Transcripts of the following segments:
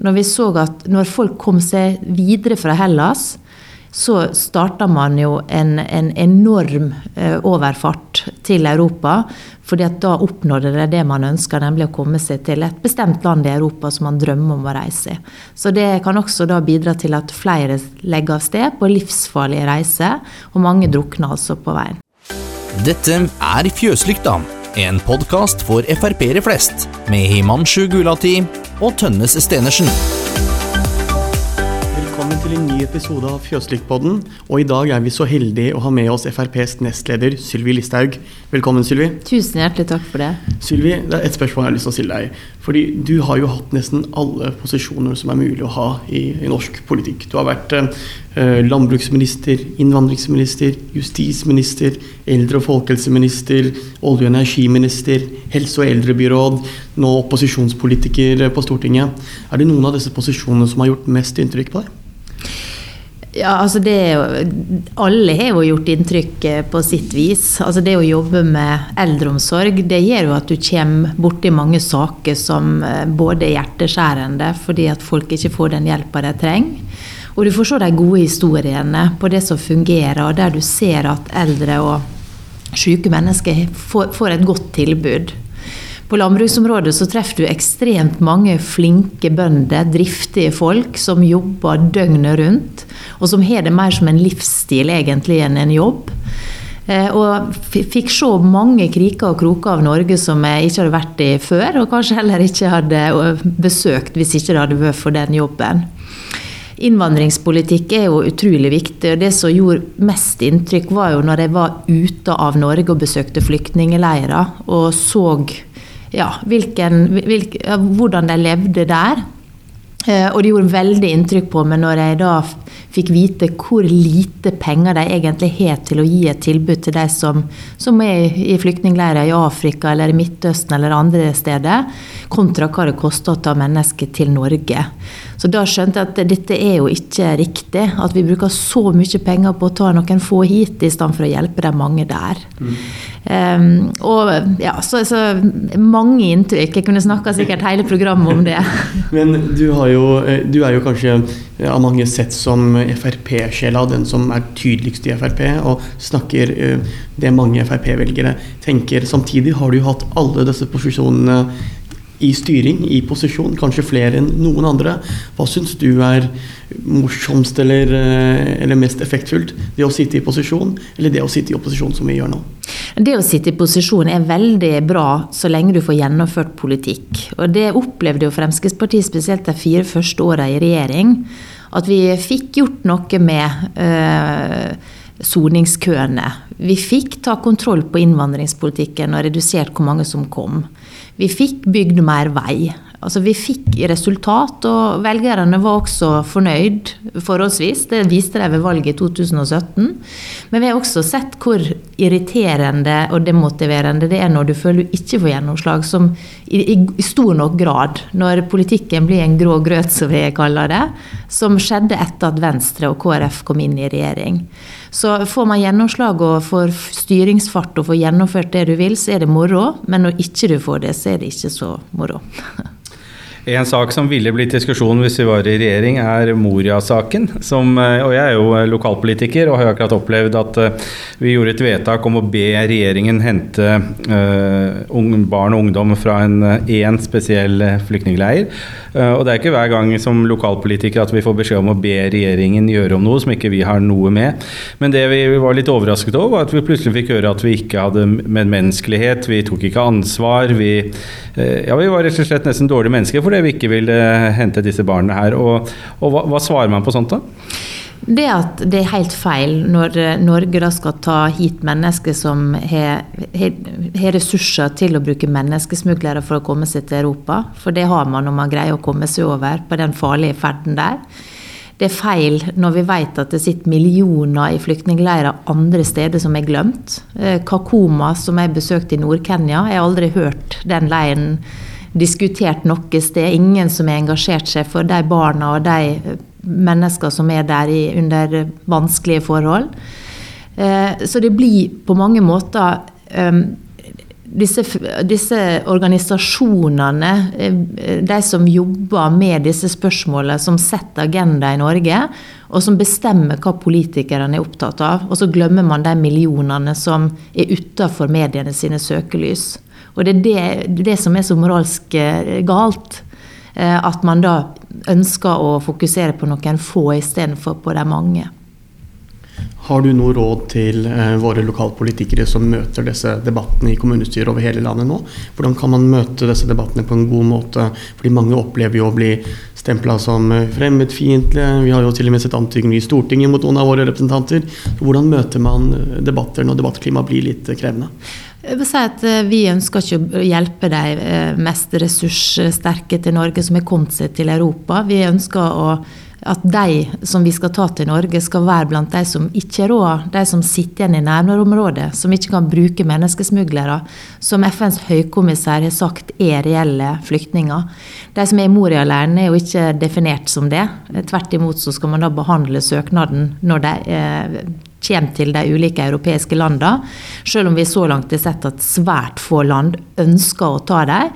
Når vi så at når folk kom seg videre fra Hellas, så starta man jo en, en enorm eh, overfart til Europa. fordi at da oppnådde det det man ønska, nemlig å komme seg til et bestemt land i Europa som man drømmer om å reise i. Så det kan også da bidra til at flere legger av sted på livsfarlige reiser, og mange drukner altså på veien. Dette er Fjøslykta, en podkast for Frp-ere flest, med Himanshu Gulati og Tønnes Stenersen. Velkommen til en ny episode av Fjøslikpodden. Og i dag er vi så heldige å ha med oss FrPs nestleder Sylvi Listhaug. Velkommen, Sylvi. Tusen hjertelig takk for det. Sylvi, det er et spørsmål jeg har lyst til å stille deg. Fordi du har jo hatt nesten alle posisjoner som er mulig å ha i, i norsk politikk. Du har vært eh, landbruksminister, innvandringsminister, justisminister, eldre- og folkehelseminister, olje- og energiminister, helse- og eldrebyråd, nå opposisjonspolitiker på Stortinget. Er det noen av disse posisjonene som har gjort mest inntrykk på deg? Ja, altså det Alle har jo gjort inntrykk eh, på sitt vis. Altså Det å jobbe med eldreomsorg det gjør jo at du kommer borti mange saker som eh, både er hjerteskjærende fordi at folk ikke får den hjelpa de trenger. Og du får se de gode historiene på det som fungerer, og der du ser at eldre og syke mennesker får et godt tilbud. På landbruksområdet så treffer du ekstremt mange flinke bønder, driftige folk, som jobber døgnet rundt, og som har det mer som en livsstil egentlig enn en jobb. Eh, og fikk se mange kriker og kroker av Norge som jeg ikke hadde vært i før, og kanskje heller ikke hadde besøkt hvis ikke det hadde vært for den jobben. Innvandringspolitikk er jo utrolig viktig. og Det som gjorde mest inntrykk, var jo når jeg var ute av Norge og besøkte flyktningleirer og så ja, hvilken, hvilk, hvordan de levde der. Eh, og det gjorde veldig inntrykk på meg når jeg da fikk vite hvor lite penger de egentlig har til å gi et tilbud til de som, som er i flyktningleirer i Afrika eller i Midtøsten eller andre steder, kontra hva det koster å ta mennesker til Norge. Så da skjønte jeg at dette er jo ikke riktig. At vi bruker så mye penger på å ta noen få hit, i stedet for å hjelpe de mange der. Mm. Um, og ja, så, så, mange inntrykk. Jeg kunne snakka sikkert hele programmet om det. Men du, jo, eh, du er jo kanskje av mange sett som Frp-sjela, den som er tydeligst i Frp, og snakker eh, det mange Frp-velgere tenker. Samtidig har du hatt alle disse posisjonene i styring, i posisjon, kanskje flere enn noen andre. Hva syns du er morsomst eller, eh, eller, mest effektfullt? Det å sitte i posisjon, eller det å sitte i opposisjon, som vi gjør nå? Det å sitte i posisjon er veldig bra så lenge du får gjennomført politikk. Og det opplevde jo Fremskrittspartiet spesielt de fire første åra i regjering. At vi fikk gjort noe med øh, soningskøene. Vi fikk ta kontroll på innvandringspolitikken og redusert hvor mange som kom. Vi fikk bygd mer vei. Altså Vi fikk resultat, og velgerne var også fornøyd forholdsvis. Det viste de ved valget i 2017. Men vi har også sett hvor irriterende og demotiverende det er når du føler du ikke får gjennomslag, som i, i, stor nok grad, når politikken blir en grå grøt, som vi kaller det, som skjedde etter at Venstre og KrF kom inn i regjering. Så får man gjennomslag og får styringsfart og får gjennomført det du vil, så er det moro. Men når ikke du får det, så er det ikke så moro. En sak som ville blitt diskusjon hvis vi var i regjering, er Moria-saken. Eh, og jeg er jo lokalpolitiker og har akkurat opplevd at eh, vi gjorde et vedtak om å be regjeringen hente barn og ungdom fra en én spesiell flyktningleir. Og det er ikke hver gang som lokalpolitiker at vi får beskjed om å be regjeringen gjøre om noe som ikke vi har noe med. Men det vi var litt overrasket over, var at vi plutselig fikk høre at vi ikke hadde medmenneskelighet, vi tok ikke ansvar. Vi, ja, vi var rett og slett nesten dårlige mennesker fordi vi ikke vil hente disse barna her. Og, og hva, hva svarer man på sånt da? Det at det er helt feil når Norge da skal ta hit mennesker som har ressurser til å bruke menneskesmuglere for å komme seg til Europa. For det har man når man greier å komme seg over på den farlige ferden der. Det er feil når vi vet at det sitter millioner i flyktningleirer andre steder som er glemt. Eh, Kakoma, som jeg besøkte i Nord-Kenya, jeg har aldri hørt den leiren diskutert noe sted. Ingen som har engasjert seg for de barna og de mennesker som er der i, under vanskelige forhold. Eh, så det blir på mange måter um, disse, disse, organisasjonene, eh, de som jobber med disse spørsmålene, som setter agenda i Norge, og som bestemmer hva politikerne er opptatt av. Og så glemmer man de millionene som er utafor mediene sine søkelys. Og det er det, det som er så moralsk eh, galt. Eh, at man da ønsker å fokusere på noen få istedenfor på de mange. Har du noe råd til eh, våre lokalpolitikere som møter disse debattene i kommunestyret over hele landet nå? Hvordan kan man møte disse debattene på en god måte? Fordi mange opplever jo å bli stempla som fremmedfiendtlige. Vi har jo til og med sett antydninger i Stortinget mot noen av våre representanter. Hvordan møter man debatter når debattklimaet blir litt krevende? Jeg vil si at Vi ønsker ikke å hjelpe de mest ressurssterke til Norge som har kommet seg til Europa. Vi ønsker å at de som vi skal ta til Norge, skal være blant de som ikke har råd. De som sitter igjen i nærområdet, som ikke kan bruke menneskesmuglere. Som FNs høykommissær har sagt er reelle flyktninger. De som er i Moria-leiren er jo ikke definert som det. Tvert imot så skal man da behandle søknaden når de eh, kommer til de ulike europeiske landene. Selv om vi så langt har sett at svært få land ønsker å ta dem.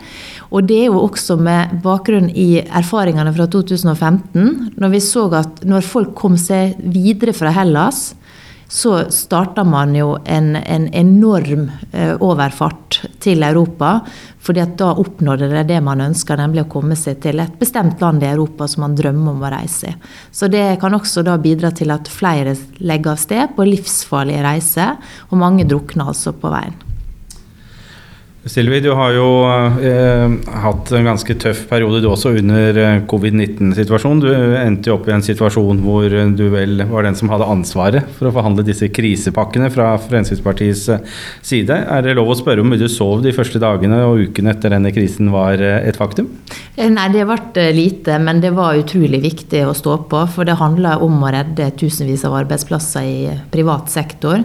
Og det er jo også med bakgrunn i erfaringene fra 2015, når vi så at når folk kom seg videre fra Hellas, så starta man jo en, en enorm eh, overfart til Europa. fordi at da oppnådde det det man ønska, nemlig å komme seg til et bestemt land i Europa som man drømmer om å reise i. Så det kan også da bidra til at flere legger av sted på livsfarlige reiser, og mange drukner altså på veien. Silvi, du har jo eh, hatt en ganske tøff periode du også under eh, covid-19-situasjonen. Du endte jo opp i en situasjon hvor du vel var den som hadde ansvaret for å forhandle disse krisepakkene fra Fremskrittspartiets eh, side. Er det lov å spørre om du sov de første dagene og ukene etter denne krisen var eh, et faktum? Nei, det ble lite, men det var utrolig viktig å stå på. For det handler om å redde tusenvis av arbeidsplasser i privat sektor.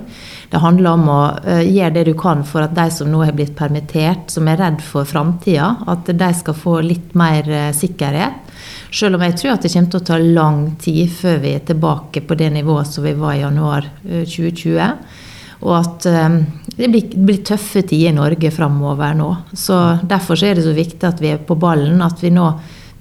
Det handler om å gjøre det du kan for at de som nå har blitt permittert, som er redd for framtida, at de skal få litt mer uh, sikkerhet. Selv om jeg tror at det kommer til å ta lang tid før vi er tilbake på det nivået som vi var i januar 2020. Eh, Og at um, det blir, tøffe tider i Norge framover nå. Så Derfor er det så viktig at vi er på ballen. At vi nå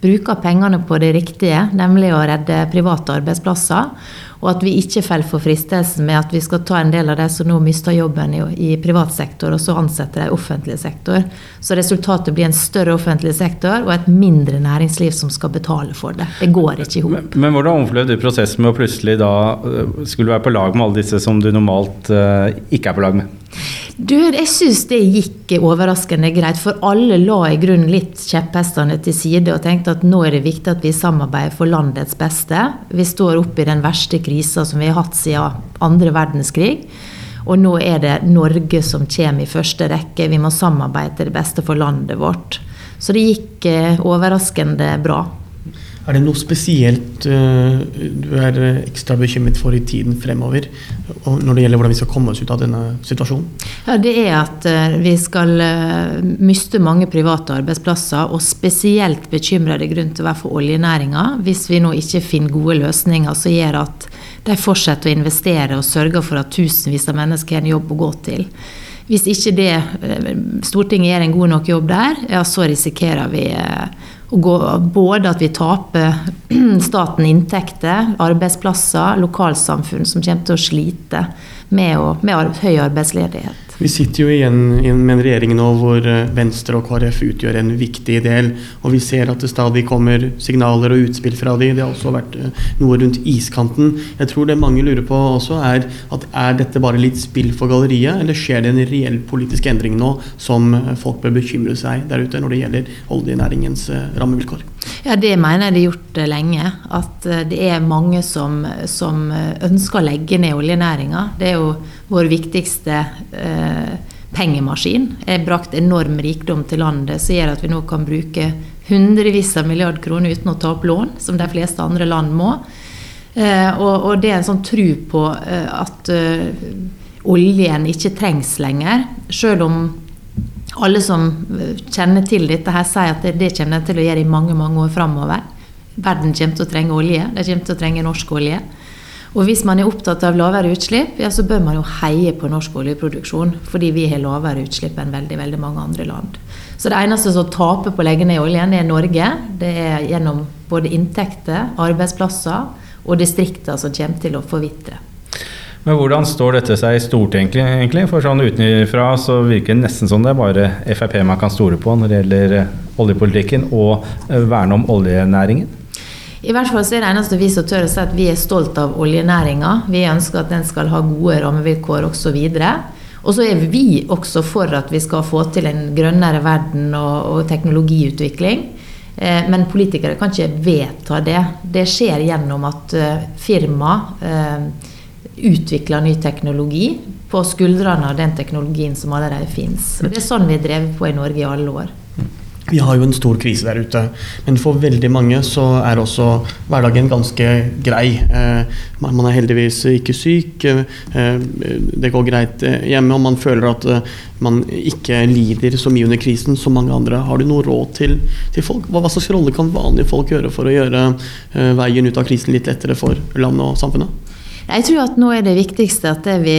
bruker pengene på det riktige, nemlig å redde private arbeidsplasser. Og at vi ikke faller for fristelsen med at vi skal ta en del av de som nå mister jobben i, i privat sektor, og så ansette de i offentlig sektor. Så resultatet blir en større offentlig sektor og et mindre næringsliv som skal betale for det. Det går ikke i hop. Men, men, hvordan opplevde du prosessen med å plutselig da øh, skulle være på lag med alle disse som du normalt uh, ikke er på lag med? Du, jeg syns det gikk overraskende greit, for alle la i grunnen litt kjepphestene til side og tenkte at nå er det viktig at vi samarbeider for landets beste. Vi står oppe i den verste krisa som vi har hatt siden andre verdenskrig. Og nå er det Norge som kommer i første rekke. Vi må samarbeide til det beste for landet vårt. Så det gikk eh, overraskende bra. Er det noe spesielt uh, du er ekstra bekymret for i tiden fremover når det gjelder hvordan vi skal komme oss ut av denne situasjonen? Ja, Det er at uh, vi skal uh, miste mange private arbeidsplasser, og spesielt bekymrer det grunn til å være for oljenæringa hvis vi nå ikke finner gode løsninger som gjør at de fortsetter å investere og sørger for at tusenvis av mennesker har en jobb å gå til. Hvis ikke det, Stortinget gjør en god nok jobb der, ja, så risikerer vi både at vi taper staten inntekter, arbeidsplasser, lokalsamfunn som kommer til å slite med, å, med høy arbeidsledighet. Vi sitter jo igjen med en regjering nå hvor eh, Venstre og KrF utgjør en viktig del. Og vi ser at det stadig kommer signaler og utspill fra de. Det har også vært eh, noe rundt iskanten. Jeg tror det mange lurer på også, er at er dette bare litt spill for galleriet, eller skjer det en reell politisk endring nå som eh, folk bør bekymre seg der ute når det gjelder oljenæringens rammevilkår? Ja, Det mener jeg det er gjort lenge. At det er mange som, som ønsker å legge ned oljenæringa. Det er jo vår viktigste eh, pengemaskin. Er brakt enorm rikdom til landet som gjør at vi nå kan bruke hundrevis av milliard kroner uten å ta opp lån, som de fleste andre land må. Eh, og, og, det er en sånn tro på eh, at eh, oljen ikke trengs lenger. Selv om alle som eh, kjenner til dette, her sier at det, det kommer de til å gjøre i mange mange år framover. Verden kommer til å trenge olje. De kommer til å trenge norsk olje. Og hvis man er opptatt av lavere utslipp, ja, så bør man jo heie på norsk oljeproduksjon. Fordi vi har lavere utslipp enn veldig, veldig mange andre land. Så det eneste som taper på å legge ned oljen, er Norge. Det er gjennom både inntekter, arbeidsplasser og distrikter som kommer til å forvitre. Men hvordan står dette seg i Stortinget, egentlig? For sånn utenfra så virker det nesten som det er bare Frp man kan stole på når det gjelder oljepolitikken og verne om oljenæringen? I hvert fall så er det eneste vi som tør å si at vi er stolt av oljenæringa. Vi ønsker at den skal ha gode rammevilkår videre. Og så er vi også for at vi skal få til en grønnere verden og, og teknologiutvikling. Eh, men politikere kan ikke vedta det. Det skjer gjennom at eh, firma eh, utvikler ny teknologi på skuldrene av den teknologien som allerede finnes. Og det er sånn vi har drevet på i Norge i alle år. Vi har jo en stor krise der ute, men for veldig mange så er også hverdagen ganske grei. Eh, man er heldigvis ikke syk, eh, det går greit hjemme, og man føler at eh, man ikke lider så mye under krisen som mange andre. Har du noe råd til, til folk? Hva, hva slags rolle kan vanlige folk gjøre for å gjøre veien ut av krisen litt lettere for landet og samfunnet? Jeg tror at nå er det viktigste at vi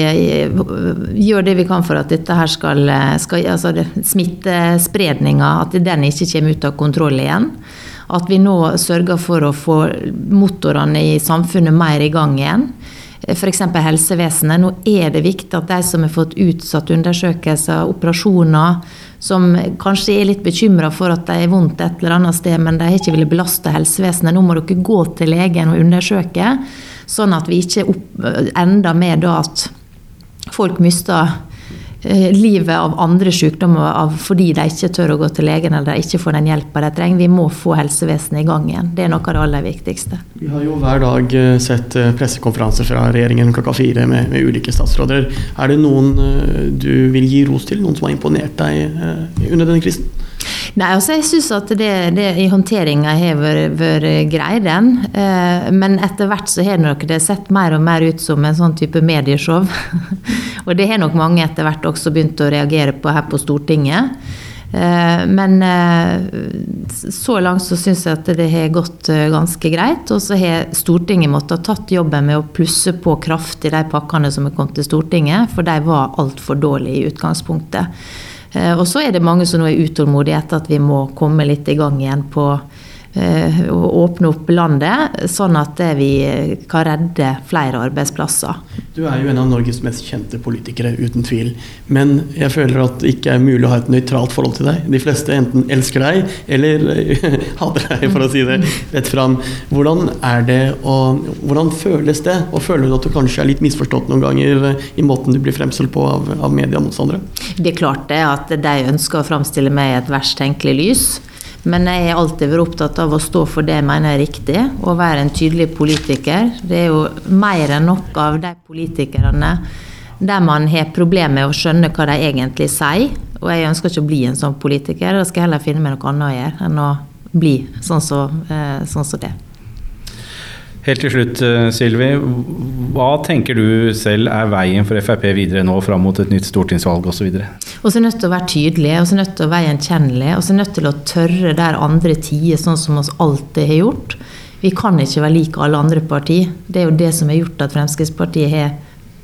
gjør det vi kan for at dette her skal, skal altså Smittespredninga, at den ikke kommer ut av kontroll igjen. At vi nå sørger for å få motorene i samfunnet mer i gang igjen. F.eks. helsevesenet. Nå er det viktig at de som har fått utsatt undersøkelser, operasjoner, som kanskje er litt bekymra for at de er vondt et eller annet sted, men de har ikke villet belaste helsevesenet. Nå må dere gå til legen og undersøke. Sånn at vi ikke ender med at folk mister eh, livet av andre sykdommer fordi de ikke tør å gå til legen eller de ikke får den hjelpa de trenger. Vi må få helsevesenet i gang igjen. Det er noe av det aller viktigste. Vi har jo hver dag eh, sett eh, pressekonferanser fra regjeringen klokka fire med, med, ulike statsråder. Er det noen du vil gi ros til? Noen som har imponert deg under denne krisen? Nei, altså jeg syns at det, det, i håndteringa har vært grei, den. Eh, men etter hvert så har nok det sett mer og mer ut som en sånn type medieshow. og det har nok mange etter hvert også begynt å reagere på her på Stortinget. Eh, men eh, så langt så syns jeg at det har gått ganske greit. Og så har Stortinget måttet ha tatt jobben med å plusse på kraftig de pakkene som er kommet til Stortinget, for de var altfor dårlige i utgangspunktet. Eh, og så er det mange som nå er utålmodige etter at vi må komme litt i gang igjen på eh, å åpne opp landet, sånn at vi kan redde flere arbeidsplasser. Du er jo en av Norges mest kjente politikere, uten tvil. Men jeg føler at det ikke er mulig å ha et nøytralt forhold til deg. De fleste enten elsker deg eller hater deg, for å si det rett fram. Hvordan er det og hvordan føles det? Og føler du at du kanskje er litt misforstått noen ganger i måten du blir fremstilt på av, av mediemotstandere? Det er klart det at de ønsker å framstille meg i et verst tenkelig lys. Men jeg har alltid vært opptatt av å stå for det jeg mener er riktig, og være en tydelig politiker. Det er jo mer enn nok av de politikerne der man har problemer med å skjønne hva de egentlig sier. Og jeg ønsker ikke å bli en sånn politiker. Da skal jeg heller finne meg noe annet å gjøre enn å bli sånn som så, eh, sånn så det. Helt til slutt, eh, Sylvi. Hva tenker du selv er veien for Frp videre nå fram mot et nytt stortingsvalg osv.? Vi er nødt til å være tydelig, og så er nødt til å være gjenkjennelig. Og så er nødt til å tørre der andre tider, sånn som oss alltid har gjort. Vi kan ikke være lik alle andre partier. Det er jo det som har gjort at Fremskrittspartiet har,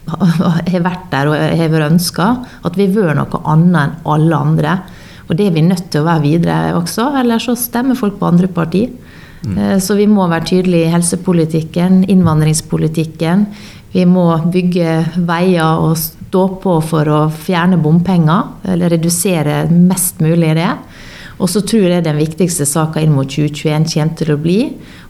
har vært der og har vært ønska. At vi har vært noe annet enn alle andre. Og det er vi nødt til å være videre også, ellers så stemmer folk på andre partier. Mm. Så vi må være tydelige i helsepolitikken, innvandringspolitikken. Vi må bygge veier og stå på for å fjerne bompenger, eller redusere mest mulig det. Og så tror jeg den viktigste saka inn mot 2021 kommer til å bli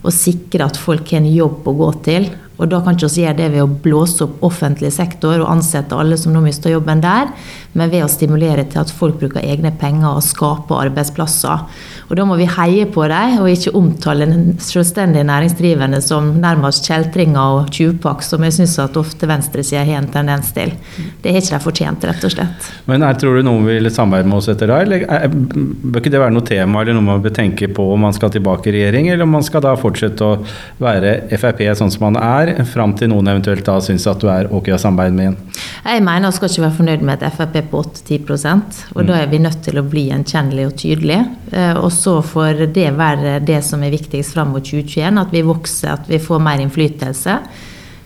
å sikre at folk har en jobb å gå til. Og da kan ikke vi gjøre det ved å blåse opp offentlig sektor og ansette alle som nå mister jobben der, men ved å stimulere til at folk bruker egne penger og skaper arbeidsplasser. Og da må vi heie på dem, og ikke omtale selvstendig næringsdrivende som nærmest kjeltringer og tjuvpakk, som jeg syns at ofte venstresida har en tendens til. Det har ikke de fortjent, rett og slett. Men her tror du noen vil samarbeide med oss etter det, eller er, bør ikke det være noe tema eller noe man bør tenke på om man skal tilbake i regjering, eller om man skal da fortsette å være Frp sånn som man er? Er, fram til noen eventuelt da syns at du er ok å samarbeide med igjen? Jeg mener vi skal ikke være fornøyd med et Frp på 8-10 og mm. da er vi nødt til å bli gjenkjennelige og tydelige. Eh, og så får det være det som er viktigst fram mot 2021, at vi vokser, at vi får mer innflytelse.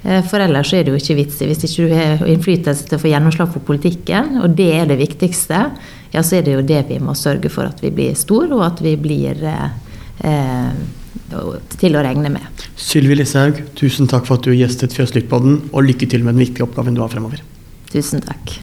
Eh, for ellers er det jo ikke vits i. Hvis ikke du har innflytelse til å få gjennomslag for politikken, og det er det viktigste, ja, så er det jo det vi må sørge for at vi blir store, og at vi blir eh, til å regne med. Sylvi Lishaug, tusen takk for at du gjestet Fjøslyttpodden, og lykke til med den viktige oppgaven du har fremover. Tusen takk.